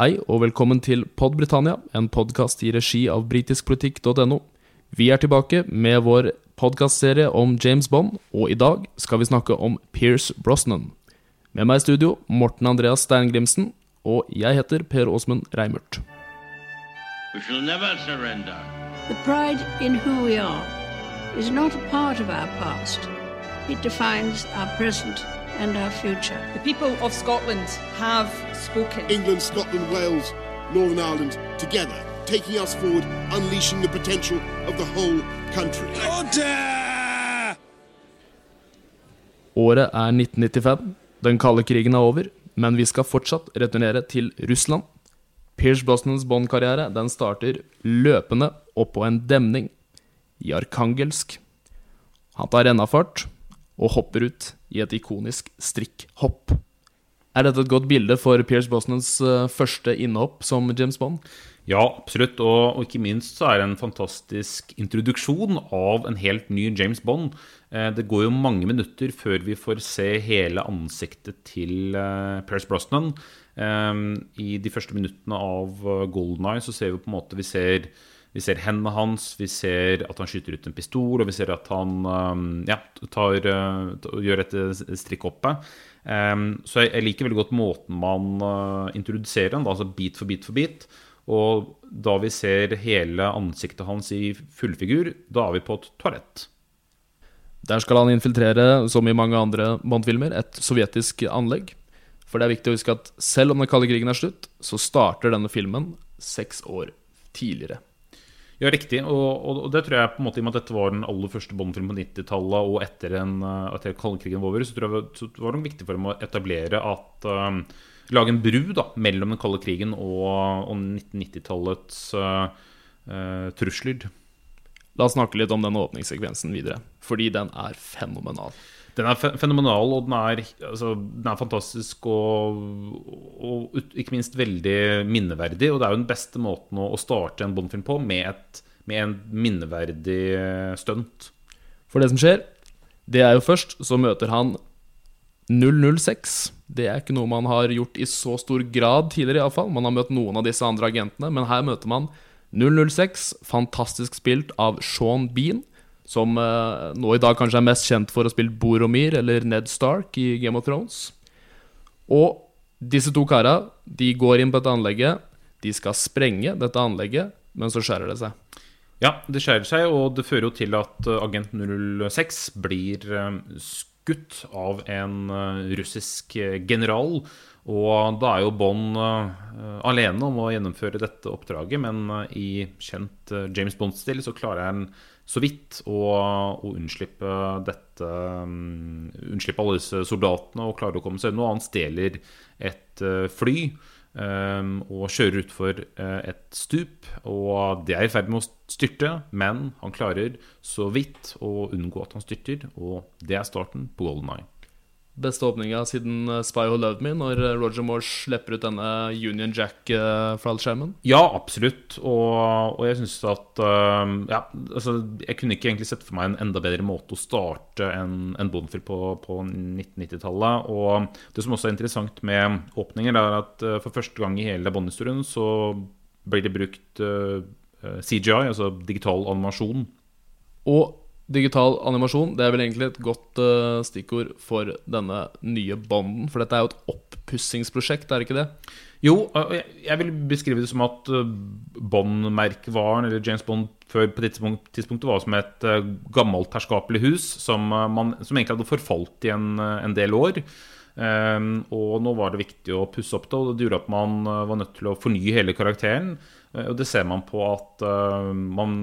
Hei og velkommen til Pod Britannia, en podkast i regi av britiskpolitikk.no. Vi er tilbake med vår podkastserie om James Bond, og i dag skal vi snakke om Pierce Brosnan. Med meg i studio Morten Andreas Steingrimsen, og jeg heter Per Åsmund Reimert. We shall never surrender. The pride in who we are is not a part of our past. It defines our present and our future. The people of Scotland have spoken. England, Scotland, Wales, Northern Ireland together, taking us forward, unleashing the potential of the whole country. Året er 1995. Den kalde krigen er over, men vi skal fortsatt returnere til Russland. Pierce Brosnans Bond-karriere den starter løpende og på en demning i Arkangelsk. Han tar rennafart og hopper ut i et ikonisk strikkhopp. Er dette et godt bilde for Pierce Brosnans eh, første innhopp som James Bond? Ja, absolutt. Og, ikke minst så er det en fantastisk introduksjon av en helt ny James Bond. Eh, det går jo mange minutter før vi får se hele ansiktet til eh, Pierce Brosnan. I de første minuttene av Golden Eye så ser vi på en måte Vi ser, vi ser hendene hans, vi ser at han skyter ut en pistol, og vi ser at han ja, tar, gjør dette strikkhoppet. Så jeg, liker veldig godt måten man introduserer han, altså bit for bit for bit. Og da vi ser hele ansiktet hans i fullfigur, da er vi på et toalett. Der skal han infiltrere, som i mange andre Bond-filmer, et sovjetisk anlegg. For det er viktig å huske at selv om den kalde krigen er slutt, så starter denne filmen seks år tidligere. Ja, riktig. Og, og, og, det tror jeg på en måte i og med at dette var den aller første Bond-filmen på 90-tallet, og etter, en, etter kalde var over, så tror jeg så var det viktig for dem å etablere at um, Lage en bru da, mellom den kalde krigen og, og 1990-tallets uh, uh, trusler. La oss snakke litt om den åpningssekvensen videre, fordi den er fenomenal. Den er fenomenal, og den er, altså, den er fantastisk og, og, ikke minst veldig minneverdig. Og det er jo den beste måten å, starte en Bond-film på, med, et, med en minneverdig stunt. For det som skjer, det er jo først så møter han 006. Det er ikke noe man har gjort i så stor grad tidligere, iallfall. Man har møtt noen av disse andre agentene, men her møter man 006, fantastisk spilt av Sean Bean, som eh, nå i dag kanskje er mest kjent for å spille Boromir eller Ned Stark i Game of Thrones. Og disse to kara de går inn på dette anlegget. De skal sprenge dette anlegget, men så skjærer det seg. Ja, det skjærer seg, og det fører jo til at eh, agent 006 blir eh, skutt av en russisk general og da er jo Bond alene om å gjennomføre dette oppdraget, men i kjent James Bond-stil så klarer han så vidt å, å unnslippe dette um, Unnslippe alle disse soldatene og klare å komme seg unna. Han stjeler et fly um, og kjører utfor et stup. Og det er i ferd med å styrte, men han klarer så vidt å unngå at han styrter. Og det er starten på Golden Eye beste åpninga siden eh, Spy Who Loved Me, når eh, Roger Moore slipper ut denne Union Jack-fallskjermen? Eh, ja, absolutt. Og, og jeg syns at Ja, altså, jeg kunne ikke egentlig sett for meg en enda bedre måte å starte en, en Bondfilm på, på 1990-tallet. Og det som også er interessant med åpninger, er at for første gang i hele Bond-historien så blir det brukt CGI, altså digital animasjon. Og Digital animasjon det er vel egentlig et godt uh, stikkord for denne nye Bonden. For dette er jo et oppussingsprosjekt, er det ikke det? Jo, jeg vil beskrive det som at uh, Bond-merkevaren, eller James Bond før på tidspunktet var som et uh, gammelt herskapelig hus som, man, som, egentlig hadde forfalt i en, en del år. Um, og nå var det viktig å pusse opp det, og det gjorde at man var nødt til å fornye hele karakteren. Uh, og det ser man på at uh, man,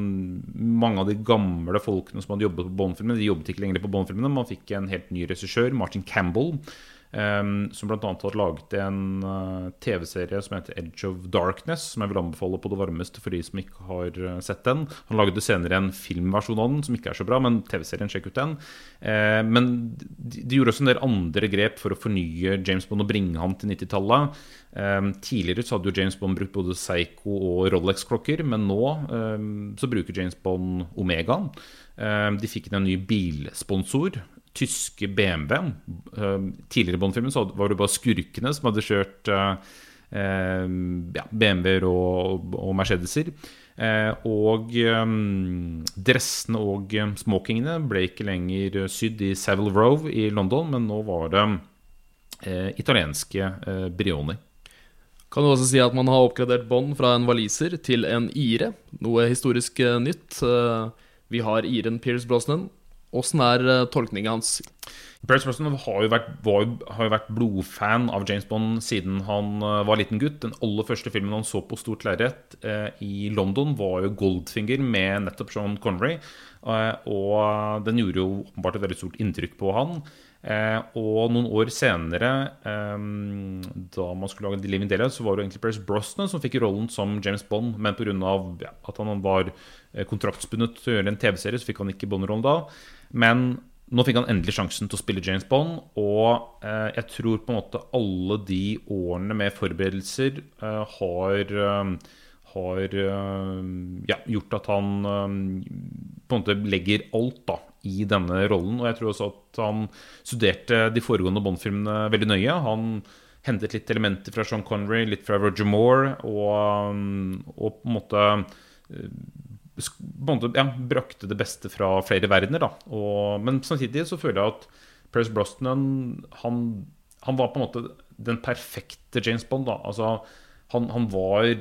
mange av de gamle folkene som hadde jobbet på Bond-filmene, de jobbet ikke lenger på Bond-filmene. Man fikk en helt ny regissør, Martin Campbell, Um, som bl.a. har laget en uh, TV-serie som heter Edge of Darkness, som jeg vil anbefale på det varmeste for de som ikke har uh, sett den. Han lagde senere en filmversjon av den som ikke er så bra, men TV-serien, sjekk ut den. Uh, men de, de, gjorde også en del andre grep for å fornye James Bond og bringe han til 90-tallet. Um, tidligere så hadde jo James Bond brukt både Psycho og Rolex-klokker, men nå um, så bruker James Bond Omega. de fikk inn en ny bilsponsor tyske BMW-en. tidligere i Bond-filmen var det bare skurkene som hadde kjørt eh, ja, BMW-er og, Mercedeser. Eh, og eh, dressene og eh, smokingene ble ikke lenger sydd i Savile Row i London, men nå var det eh, italienske eh, Brioni. Kan du også si at man har oppgradert Bond fra en waliser til en ire? Noe historisk eh, nytt. Eh, Vi har iren Pierce Brosnan. Åssen er eh, tolkninga hans? Pierce Brosnan har jo, vært, var, har jo vært blodfan av James Bond siden han eh, var liten gutt. Den aller første filmen han så på stort lerret eh, i London, var jo 'Goldfinger' med nettopp Sean Connery. Eh, og den gjorde jo åpenbart et veldig stort inntrykk på han. Eh, og noen år senere, eh, da man skulle lage The Living Daylight, så var det egentlig Pierce Brosnan som fikk rollen som James Bond, men pga. Ja, at han var eh, kontraktsbundet til å gjøre en TV-serie, så fikk han ikke Bond-rollen da. Men nå fikk han endelig sjansen til å spille James Bond, og jeg tror på en måte alle de årene med forberedelser har har eh, ja, gjort at han eh, på en måte legger alt da i denne rollen. Og jeg tror også at han studerte de foregående Bond-filmene veldig nøye. Han hentet litt elementer fra Sean Connery, litt fra Roger Moore, og, og på en måte eh, på en måte, ja, brakte det beste fra flere verdener. Og, men samtidig så føler jeg at Pierce Brosnan han, han var på en måte den perfekte James Bond. Altså, han, han var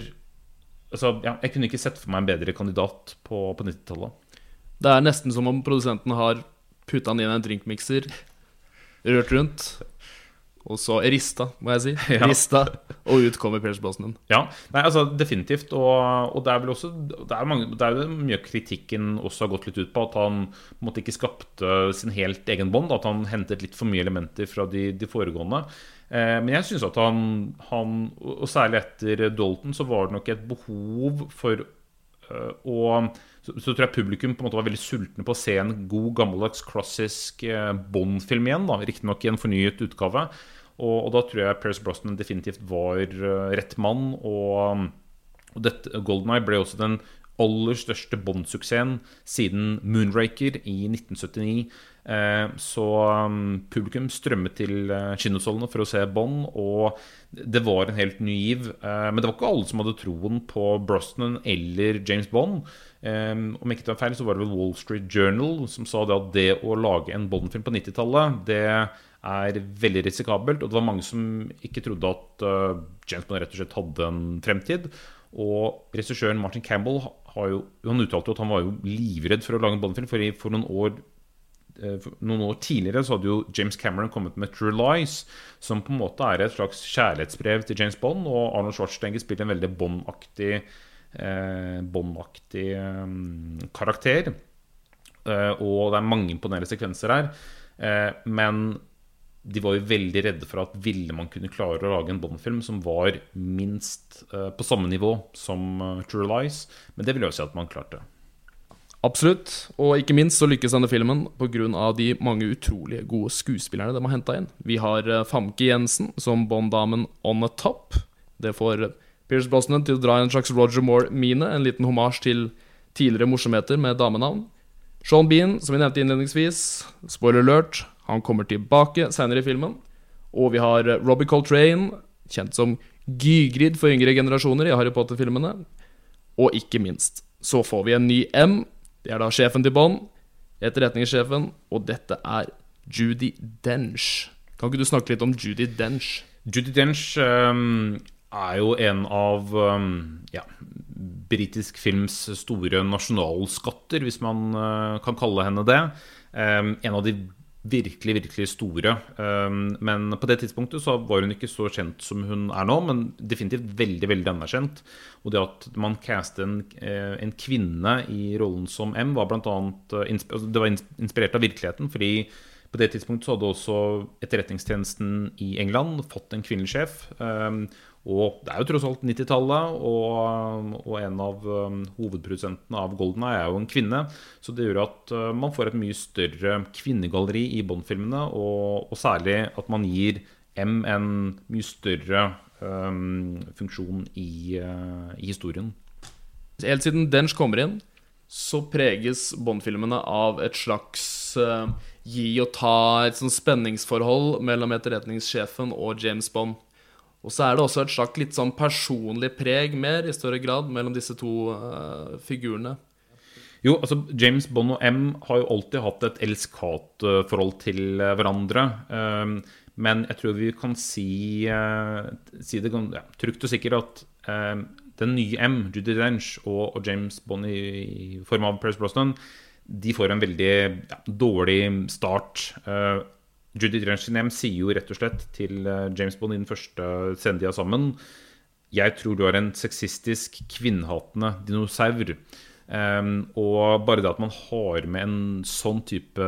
altså, ja, Jeg kunne ikke sett for meg en bedre kandidat på, på 90-tallet. Det er nesten som om produsenten har putta den inn i en drinkmikser, rørt rundt, og så rista, må jeg si. Ja. Rista, og ut kommer Pierce Brosnan. Ja, nei, altså definitivt. Og, og det er vel også Det er, mange, det er mye kritikken også har gått litt ut på at han på måte ikke skapte sin helt egen bånd. At han hentet litt for mye elementer fra de, de foregående. Eh, men jeg syns at han, han, og særlig etter Dalton, så var det nok et behov for øh, å så, så tror jeg publikum på en måte var veldig sultne på å se en god, gammeldags, klassisk eh, Bond-film igjen. da, Riktignok i en fornyet utgave. Og, og da tror jeg Paris Brosnan definitivt var eh, rett mann. Og, og dette, Golden Eye ble også den aller største Bond-suksessen siden Moonraker i 1979. Eh, så um, publikum strømmet til uh, kinosalene for å se Bond, og det var en helt ny giv. Eh, men det var ikke alle som hadde troen på Brosnan eller James Bond. Eh, om ikke det var feil, så var det vel Wall Street Journal som sa det at det å lage en Bond-film på 90-tallet, det er veldig risikabelt. Og det var mange som ikke trodde at James Bond rett og slett hadde en fremtid. Og regissøren Martin Campbell har jo, han uttalte jo at han var jo livredd for å lage en Bond-film. For, for noen år eh, noen år tidligere så hadde jo James Cameron kommet med True Lies, som på en måte er et slags kjærlighetsbrev til James Bond. Og Arnold Schwarzenegger spiller en veldig Bond-aktig eh, Bond-aktig eh, karakter. Eh, og det er mange imponerende sekvenser her. Eh, men de var jo veldig redde for at ville man kunne klare å lage en Bond-film som var minst eh, på samme nivå som eh, True Lies. Men det vil jo si at man klarte. Absolutt. Og ikke minst så lykkes denne filmen pga. de mange utrolig gode skuespillerne de har henta inn. Vi har eh, Famke Jensen som Bond-damen on the top. Det får Pierce Brosnan til å dra en slags Roger Moore-mine, en liten homasj til tidligere morsomheter med damenavn. Sean Bean, som vi nevnte innledningsvis, spoiler alert, han kommer tilbake senere i filmen. Og vi har eh, Robbie Coltrane, kjent som Gygrid for yngre generasjoner i Harry Potter-filmene. Og ikke minst så får vi en ny M. Det er da sjefen til Bond, etterretningssjefen, og dette er Judy Dench. Kan ikke du snakke litt om Judy Dench? Judi Dench um, er jo en av um, ja, britisk films store nasjonalskatter, hvis man uh, kan kalle henne det. Um, en av de virkelig, virkelig store. Ehm, men på det tidspunktet så var hun ikke så kjent som hun er nå, men definitivt veldig, veldig anerkjent. Og det at man castet en, eh, en kvinne i rollen som M, var blant annet eh, altså, Det var inspirert av virkeligheten, fordi på det tidspunktet så hadde også Etterretningstjenesten i England fått en kvinnelig sjef. Og det er jo tross alt 90-tallet, og, og en av um, hovedprodusentene av Golden er jo en kvinne. Så det gjør at uh, man får et mye større kvinnegalleri i Bond-filmene, og, og særlig at man gir M en mye større um, funksjon i, uh, i historien. Helt siden Dench kommer inn, så preges Bond-filmene av et slags uh, gi og ta, et sånn spenningsforhold mellom etterretningssjefen og James Bond. Og så er det også et slags litt sånn personlig preg mer, i større grad, mellom disse to uh, figurene. Jo, altså James Bond og M har jo alltid hatt et elsk-hat-forhold til eh, hverandre. Um, men jeg tror vi kan si, uh, si det ja, trygt og sikkert at um, den nye M, Judy Dench, og, og James Bond i, i form av Paris Brosnan, de får en veldig ja, dårlig start. Eh, Judy Dench sier jo rett og slett til eh, James Bond i den første scenen de har sammen Jeg tror du er en sexistisk, kvinnehatende dinosaur. Um, og bare det at man har med en sånn type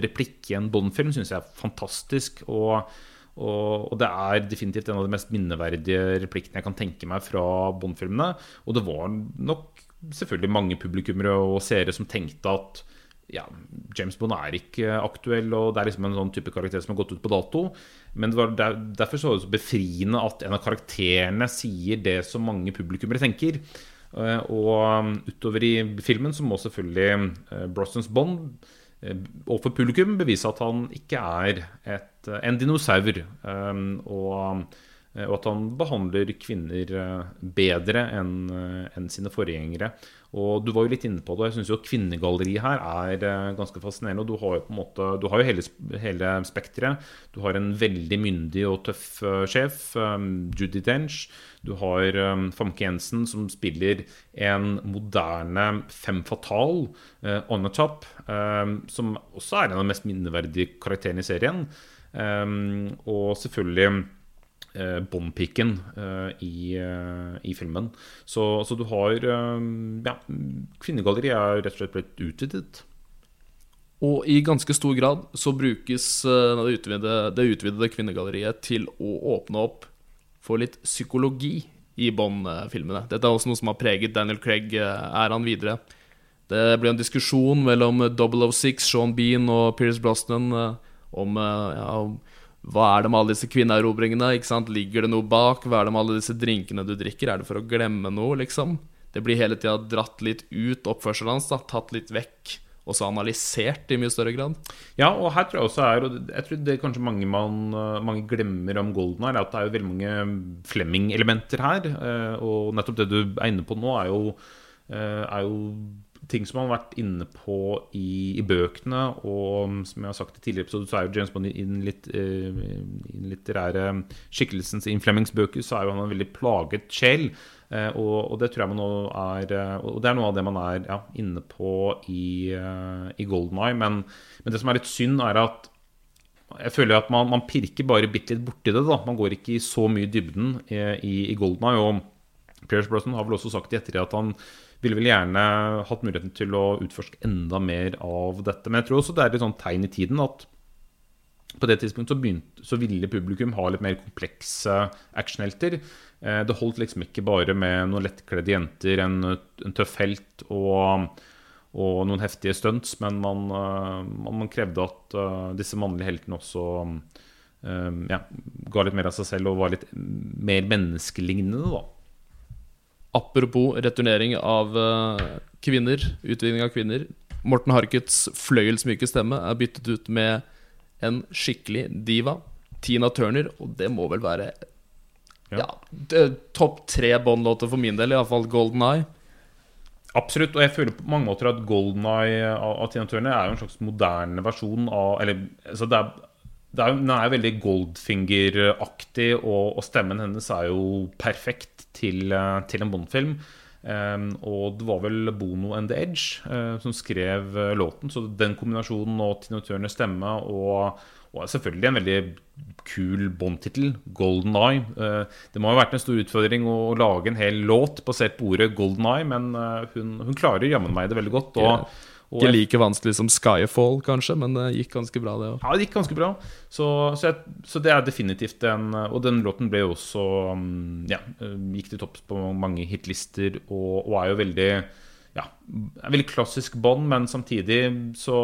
replikk i en Bond-film, syns jeg er fantastisk. Og, og, og det er definitivt en av de mest minneverdige replikkene jeg kan tenke meg fra Bond-filmene. Og det var nok selvfølgelig mange publikummere og seere som tenkte at ja, James Bond er ikke aktuell, og det er liksom en sånn type karakter som har gått ut på dato. Men det var der, derfor så var det så befriende at en av karakterene sier det som mange publikummere tenker. Eh, Og utover i filmen så må selvfølgelig eh, Brostons Bond eh, overfor publikum bevise at han ikke er et, en dinosaur. eh, Og, og at han behandler kvinner eh, bedre enn eh, enn sine forgjengere. Og Du var jo litt inne på det. Jeg synes jo Kvinnegalleriet her er eh, ganske fascinerende. og Du har jo på en måte, du har jo hele, hele spekteret. Du har en veldig myndig og tøff eh, sjef, Judy Dench. Du har Famke Jensen, som spiller en moderne fem fatale, uh, on the top, som også er en av de mest minneverdige karakterene i serien. Og selvfølgelig eh, Bond-piken eh, i, eh, i filmen. Så, så du har eh, Ja, kvinnegalleriet er rett og slett blitt utvidet. Og i ganske stor grad så brukes det utvidede, det utvidede kvinnegalleriet til å åpne opp for litt psykologi i Bond-filmene. Dette er også noe som har preget Daniel Craig-æraen videre. Det ble en diskusjon mellom 006, Sean Bean og Pierce Brosnan om ja, om hva er det med alle disse kvinneerobringene? Ligger det noe bak? Hva er det med alle disse drinkene du drikker? Er det for å glemme noe, liksom? Det blir hele tida dratt litt ut oppførselen hans, da, tatt litt vekk, og så analysert i mye større grad. Ja, og her tror jeg også er Og jeg tror det kanskje mange, man, mange glemmer om Golden er at det er jo veldig mange Flemming-elementer her. eh, Og nettopp det du er inne på nå, er jo, eh, er jo ting som han har vært inne på i, i bøkene. Og som jeg har sagt i tidligere episoder, så er jo James Bond i den litt, uh, den litterære skikkelsen i Flemings bøker, så er jo han en veldig plaget sjel. Uh, og, og det tror jeg man nå er uh, Og det er noe av det man er ja, inne på i, eh, i Golden Eye. Men, men det som er litt synd, er at jeg føler at man, man pirker bare bitte litt borti det. da Man går ikke i så mye dybden i, i, i Golden Eye. Og Pierce Brosnan har vel også sagt i ettertid at han ville vel gjerne hatt muligheten til å utforske enda mer av dette. Men jeg tror også det er et sånn tegn i tiden at på det tidspunktet så, begynte, så ville publikum ha litt mer komplekse actionhelter. Eh, Det holdt liksom ikke bare med noen lettkledde jenter, en, en tøff helt og, og noen heftige stunts, men man, eh, man, krevde at eh, disse mannlige heltene også ja, ga litt mer av seg selv og var litt mer menneskelignende, da. Apropos returnering av eh, kvinner, utvinning av kvinner. Morten Harkets fløyelsmyke stemme er byttet ut med en skikkelig diva. Tina Turner, og det må vel være ja, ja topp tre Bond-låter for min del, iallfall Golden Eye. Absolutt, og jeg føler på mange måter at Golden Eye av, Tina Turner er jo en slags moderne versjon av Eller altså det det er, den er jo veldig Goldfinger-aktig, og, og stemmen hennes er jo perfekt til, eh, til en Bond-film. Um, og det var vel Bono and The Edge eh, som skrev eh, låten, så den kombinasjonen og Tino Turners stemme og, og selvfølgelig en veldig kul Bond-tittel, Golden Eye. Det må ha vært en stor utfordring å, lage en hel låt basert på ordet Golden Eye, men hun, hun klarer jammen meg det veldig godt. Og Ikke like vanskelig som Skyfall, kanskje, men det gikk ganske bra, det òg. Ja, det gikk ganske bra. Så, så, jeg, så det er definitivt en Og den låten ble jo også um, Ja, eh, gikk til topps på mange hitlister og, og er jo veldig ja, veldig klassisk Bond, men samtidig så,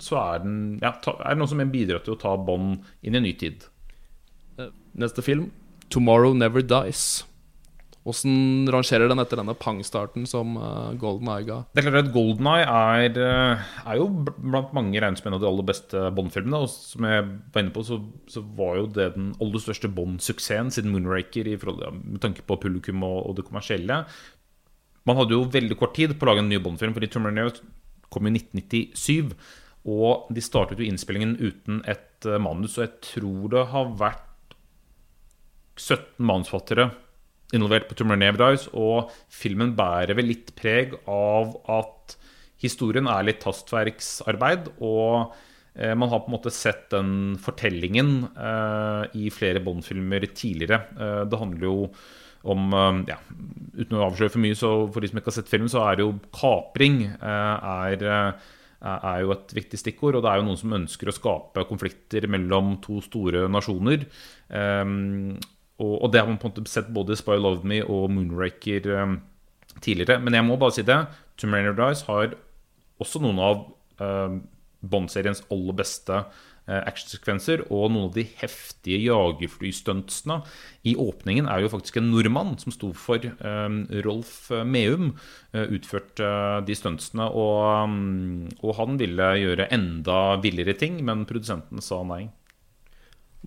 så er den ja, ta, er det noe som bidrar til å ta Bond inn i ny tid. Neste film, 'Tomorrow Never Dies'. Åssen rangerer den etter denne pang-starten som uh, Golden Eye ga? Det er klart at Golden Eye er, eh, er jo blant mange regnet som en av de aller beste Bond-filmene. Og som jeg var inne på, så, så var jo det den aller største Bond-suksessen siden Moonraker i med tanke på publikum og, og det kommersielle. Man hadde jo veldig kort tid på å lage en ny Bond-film, fordi Terminator kom i 1997. Og de startet jo innspillingen uten et eh, manus, og jeg tror det har vært 17 manusfattere involvert på Terminator Rise, og filmen bærer vel litt preg av at historien er litt hastverksarbeid, og eh, man har på en måte sett den fortellingen eh, i flere Bond-filmer tidligere. Eh, det handler jo om eh, ja, Uten å avsløre for mye, så for de som ikke har sett filmen, så er det jo kapring eh, er, eh, er jo et viktig stikkord. Og det er jo noen som ønsker å skape konflikter mellom to store nasjoner. Um, og, og det har man på en måte sett både i Spy Love Me og Moonraker um, tidligere. Men jeg må bare si det. Tomb Raider Dice har også noen av um, Bond-seriens aller beste uh, actionsekvenser. Og noen av de heftige jagerflystuntsene. I åpningen er jo faktisk en nordmann som sto for um, Rolf Meum. Uh, utførte uh, de stuntsene. Og, um, og han ville gjøre enda villere ting, men produsenten sa nei.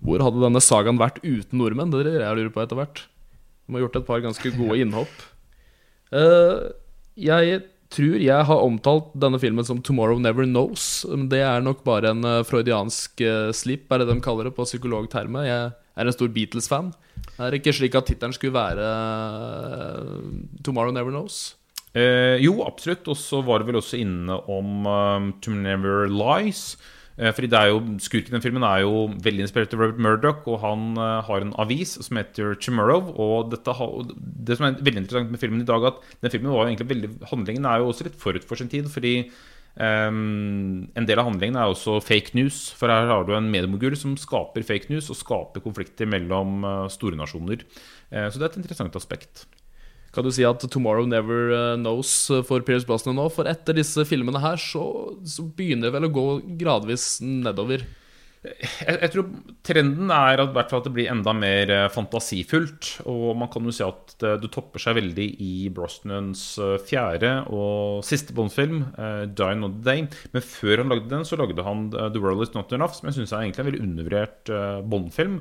Hvor hadde denne sagaen vært uten nordmenn? Det er det jeg lurer på etter hvert. De har gjort et par ganske gode innhopp. Uh, jeg tror jeg har omtalt denne filmen som 'Tomorrow Never Knows'. Det er nok bare en eh, freudiansk uh, slip, er det de kaller det på psykologtermet. Jeg er en stor Beatles-fan. Er det ikke slik at tittelen skulle være eh, 'Tomorrow Never Knows'? Eh, jo, absolutt. Og så var det vel også inne om um, To Never Lies. Eh, fordi det er jo, Skurken i den filmen er jo veldig inspirert av Robert Murdoch, og han eh, har en avis som heter Tomorrow. Og dette det som er veldig interessant med filmen i dag, at den filmen var egentlig veldig, handlingen er jo også litt forut for sin tid. fordi um, en del av handlingen er også fake news. For her har du en mediemogul som skaper fake news og skaper konflikter mellom store nasjoner. Så det er et interessant aspekt. Kan du si at 'Tomorrow Never eh, Knows' for Pierce Brosnan nå? For etter disse filmene her så, så begynner det vel å gå gradvis nedover. Jeg, jeg tror trenden er at, at det blir enda mer eh, fantasifullt. Og man kan jo si at det, det topper seg veldig i Brosnans eh, fjerde og siste Bond-film, uh, 'Die Another Day'. Men før han lagde den, så lagde han eh, 'The World Is Not Enough', som jeg syns er en veldig undervurdert uh, Bond-film.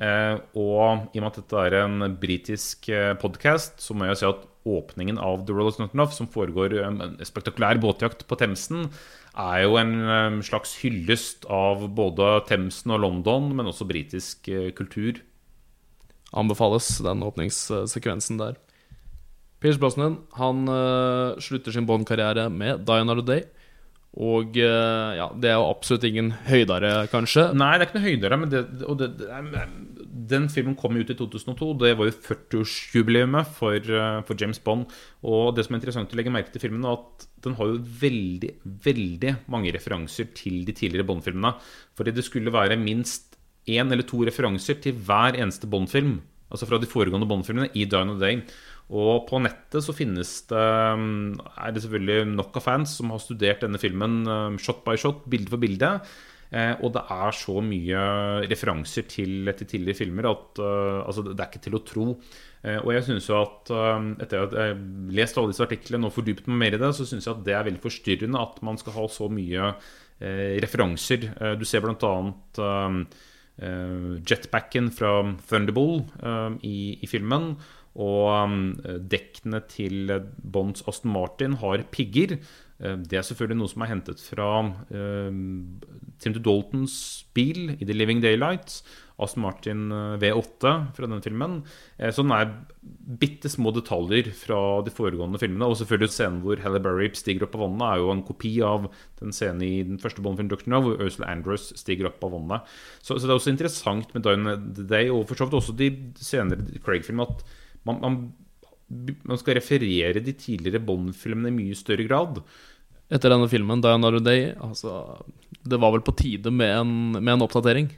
Eh, og i og med at dette er en britisk eh, podkast, så må jeg si at åpningen av The Is Not som foregår eh, en spektakulær båtjakt på Themsen, er jo en slags hyllest av både Themsen og London, men også britisk kultur. Anbefales den åpningssekvensen der. Pierce Brosnan han slutter sin Bond-karriere med 'Die Another Day'. Og eh, ja, det er jo absolutt ingen høydere, kanskje. Nei, det er ikke noe høydere, men det, det, det den filmen kom ut i 2002. Det var jo 40-årsjubileet for, eh, for James Bond. Og det som er interessant å legge merke til filmen, er at den har jo veldig, veldig mange referanser til de tidligere Bond-filmene. Fordi det skulle være minst én eller to referanser til hver eneste Bond-film. Altså fra de foregående Bond-filmene i Dine Another Day. Og på nettet så finnes det um, er det selvfølgelig nok av fans som har studert denne filmen um, shot by shot, bilde for bilde. Eh, og det er så mye referanser til, til tidligere filmer at uh, altså, det er ikke til å tro. Uh, og jeg synes jo at uh, etter at jeg har lest alle disse artiklene og fordypet meg mer i det, så syns jeg at det er veldig forstyrrende at man skal ha så mye eh, referanser. Eh, du ser blant annet eh, jetpacken fra Thunderbull um, i, i filmen. Og um, dekkene til Bonds Aston Martin har pigger. Eh, Det er selvfølgelig noe som er hentet fra um, Tim Daltons bil i The Living Daylights. Aston Martin eh, V8 fra den filmen. Eh, Så den er bitte små detaljer fra de foregående filmene. Og selvfølgelig scenen hvor Halle Berry stiger opp av vannet, er jo en kopi av den scenen i den første Bond-filmen Doctor No, hvor Ursula Andrews stiger opp av vannet. Så, så det er også interessant med Down the Day, og for så vidt også de senere Craig-filmene, at man, man, man skal referere de tidligere Bond-filmene i mye større grad. Etter denne filmen, Day', altså Det var vel på tide med en, med en oppdatering?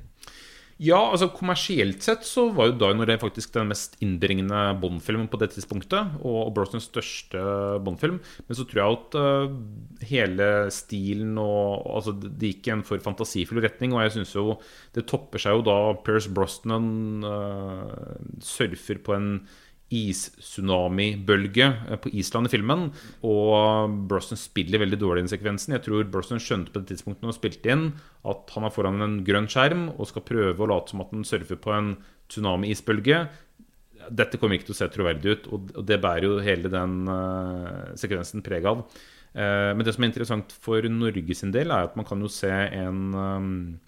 Ja, altså kommersielt sett så var jo Die Another faktisk den mest innbringende Bond-filmen på det tidspunktet. Og Brosnans største Bond-film. Men så tror jeg at uh, hele stilen og Altså, det gikk i en for fantasifull retning. Og jeg syns jo det topper seg jo da Pierce Brosnan uh, surfer på en istsunamibølge eh, på Island i filmen. Og Brosnan spiller veldig dårlig i den sekvensen. Jeg tror Brosnan skjønte på det tidspunktet når han spilte inn, at han er foran en grønn skjerm og skal prøve å late som at han surfer på en tsunami-isbølge. Dette kommer ikke til å se troverdig ut, og det bærer jo hele den eh, sekvensen preg av. Eh, men det som er interessant for Norge sin del, er at man kan jo se en,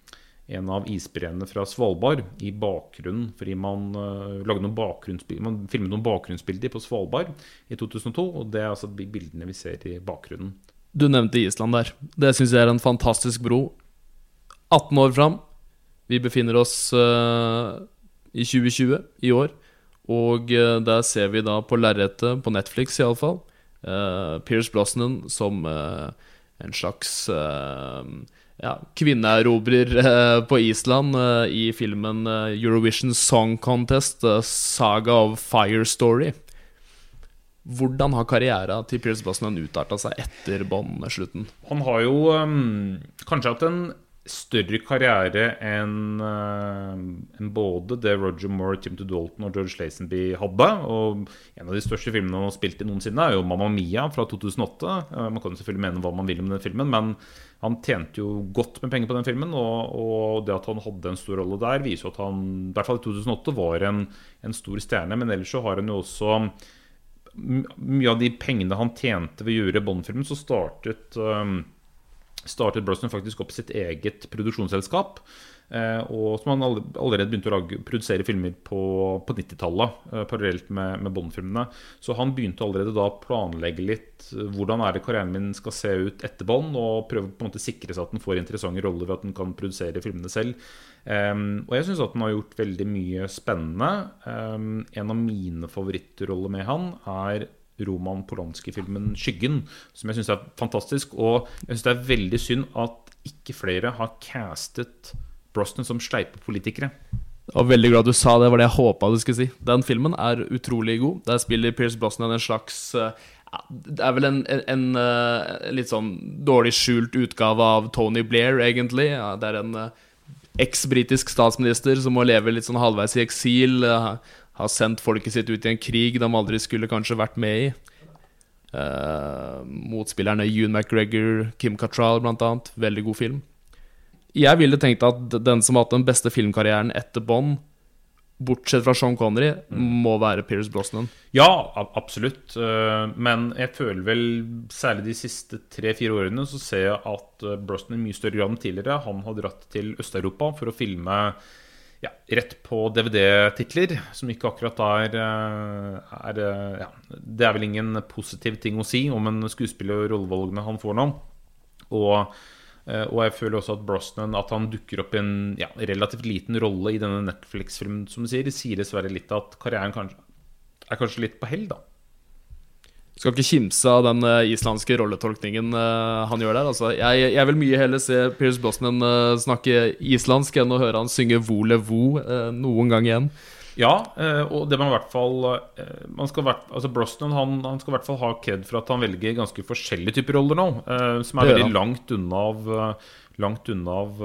en av isbreene fra Svalbard i bakgrunnen. Fordi man, eh, man filmet noen bakgrunnsbilder på Svalbard i 2002. Og det er altså bildene vi ser i bakgrunnen. Du nevnte Island der. Det syns jeg er en fantastisk bro. 18 år fram. Vi befinner oss uh, i 2020, i år. Og uh, der ser vi da på lerretet, på Netflix iallfall, uh, Pierce Brosnan som eh, en slags eh, ja, kvinneerobrer eh, på Island eh, i filmen Eurovision Song Contest, Saga of Fire Story. Hvordan har karrieren til Pierce Brosnan utarta seg etter Bond-slutten? Han har jo um, kanskje hatt en større karriere enn uh, enn både det Roger Moore, Timothy Dalton og George Lazenby hadde. Og en av de største filmene han har spilt i noensinne, er jo 'Mamma Mia' fra 2008. Uh, man kan jo selvfølgelig mene hva man vil om den filmen, men han tjente jo godt med penger på den filmen. Og, og det at han hadde en stor rolle der, viser jo at han i hvert fall i 2008 var en, en stor stjerne. Men ellers så har han jo også mye av de pengene han tjente ved å gjøre Bond-filmen, så startet um, startet Brosnan faktisk opp sitt eget produksjonsselskap. Eh, og som han allerede begynte å produsere filmer på, på 90-tallet, eh, parallelt med, med Bond-filmene. Så han begynte allerede da å planlegge litt eh, hvordan er det karrieren min skal se ut etter Bond, og prøve på en måte sikre seg at den får interessante roller ved at den kan produsere filmene selv. Og jeg syns at den har gjort veldig mye spennende. En av mine favorittroller med han er Roman Polanski-filmen 'Skyggen', som jeg syns er fantastisk. Og jeg syns det er veldig synd at ikke flere har castet Brosnan som sleipe politikere. Jeg var veldig glad du sa det, var det jeg håpa du skulle si. Den filmen er utrolig god. Der spiller Pierce Brosnan en slags eh, Det er vel en, en, en, eh, litt sånn dårlig skjult utgave av Tony Blair, egentlig. Det er en eh, eks-britisk statsminister som må leve litt sånn halvveis i eksil. Har sendt folket sitt ut i en krig de aldri skulle kanskje vært med i. Uh, motspillerne Ewan McGregor, Kim Cattrall annet. Veldig god film. Jeg ville tenkt at den som har hatt den beste filmkarrieren etter Bond, bortsett fra Sean Connery, må være Pierce Brosnan. Ja, absolutt. Eh, Men jeg føler vel særlig de siste tre-fire årene så ser jeg at eh, Brosnan i mye større grad enn tidligere Han har dratt til Øst-Europa for å filme ja, rett på DVD-titler, som ikke akkurat er, eh, er eh, ja, Det er vel ingen positiv ting å si om en skuespiller og rollevalgene han får nå. Og, eh, og jeg føler også at Brosnan At han dukker opp i en ja, relativt liten rolle i denne Netflix-filmen, som du sier, sier dessverre litt at karrieren kanskje, er kanskje litt på hell, da. Skal ikke kimse av den eh, islandske rolletolkningen eh, han gjør der. Altså, jeg, jeg vil mye heller se Pierce Brosnan eh, snakke islandsk enn å høre han synge Vole Vo noen gang igjen. Ja, og det man i hvert fall man skal, i hvert- altså Brosnan han, han skal i hvert fall ha kred for at han velger ganske forskjellige typer roller nå, som er veldig langt unna av Langt unna av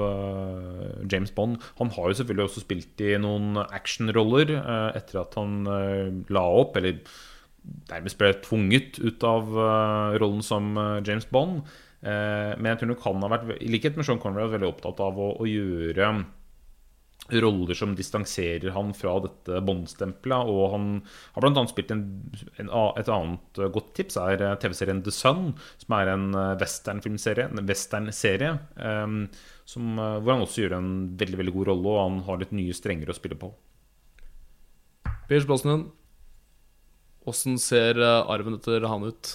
James Bond. Han har jo selvfølgelig også spilt i noen actionroller etter at han la opp, eller nærmest ble tvunget ut av eh, rollen som eh, James Bond. Eh, men jeg tror nok han har vært, i likhet med Sean Connery, veldig opptatt av å, å gjøre roller som distanserer han fra dette Bond-stempelet. Og han har bl.a. spilt en, en, et annet godt tips, er TV-serien The Sun, som er en westernfilmserie, en westernserie, eh, hvor han også gjør en veldig veldig god rolle, og han har litt nye strenger å spille på. Pierce Brosnan, åssen ser eh, arven etter han ut?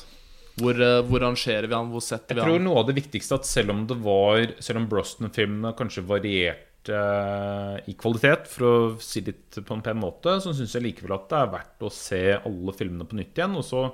Hvor, eh, hvor rangerer vi han? Hvor setter vi han? Jeg tror noe av det viktigste at selv om det var Selv om Broston-filmene kanskje varierte eh, i kvalitet, for å si det på en pen måte, så syns jeg likevel at det er verdt å se alle filmene på nytt igjen. Og så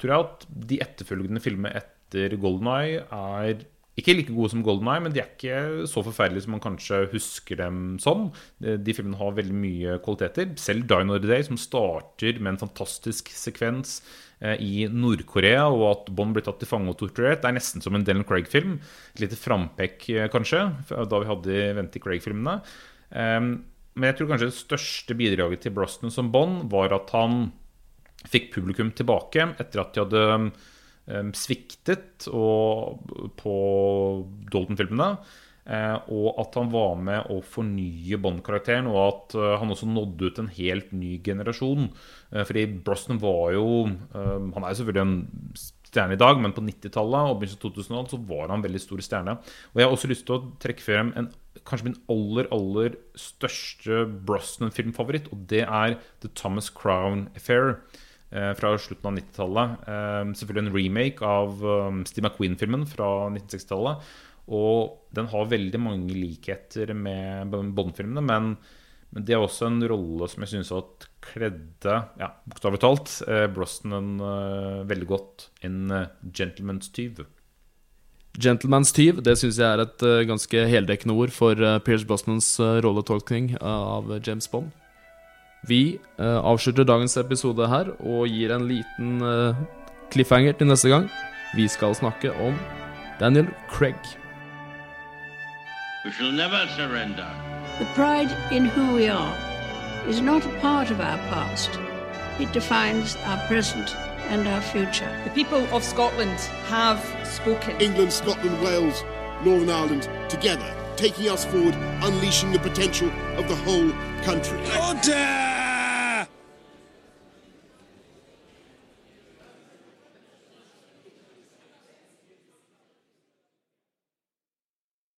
tror jeg at de etterfølgende filmene etter Golden Eye er ikke like gode som Golden Eye, men de er ikke så forferdelige som man kanskje husker dem som. De, filmene har veldig mye kvaliteter. Selv Die Another Day, som starter med en fantastisk sekvens eh, i Nord-Korea, og at Bond blir tatt til fange og torturert, det er nesten som en Dylan Craig-film. Et lite frampekk, eh, kanskje, da vi hadde Vente Craig-filmene. Um, men jeg tror kanskje det største bidraget til Brosnan som Bond var at han fikk publikum tilbake etter at de hadde sviktet på Dalton-filmene. Eh, og at han var med å fornye Bond-karakteren, og at eh, han også nådde ut en helt ny generasjon. Eh, fordi Brosnan var jo Han er jo selvfølgelig en stjerne i dag, men på 90-tallet og begynnelsen av 2000 så var han en veldig stor stjerne. Og jeg har også lyst til å trekke frem en, kanskje min aller, aller største Brosnan-filmfavoritt, og det er The Thomas Crown Affair fra slutten av 90-tallet. Eh, selvfølgelig en remake av um, Steve McQueen-filmen fra 1960-tallet. Og den har veldig mange likheter med Bond-filmene, men, men det er også en rolle som jeg syns at kledde, ja, bokstavelig talt, eh, Brosnan eh, veldig godt. En eh, gentleman's tyv. Gentleman's tyv det syns jeg er et eh, ganske heldekkende ord for Pierce Brosnans rolletolkning eh, av James Bond. Vi eh, avslutter dagens episode her og gir en liten eh, cliffhanger til neste gang. Vi skal snakke om Daniel Craig. We shall never surrender. The pride in who we are is not a part of our past. It defines our present and our future. The people of Scotland have spoken. England, Scotland, Wales, Northern Ireland, together, taking us forward, unleashing the potential of the whole country. Order!